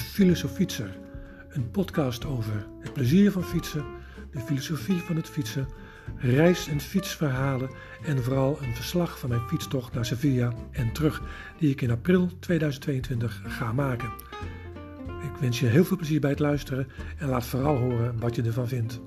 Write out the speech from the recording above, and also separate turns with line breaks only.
Filosofietser, een podcast over het plezier van fietsen, de filosofie van het fietsen, reis- en fietsverhalen en vooral een verslag van mijn fietstocht naar Sevilla en terug, die ik in april 2022 ga maken. Ik wens je heel veel plezier bij het luisteren en laat vooral horen wat je ervan vindt.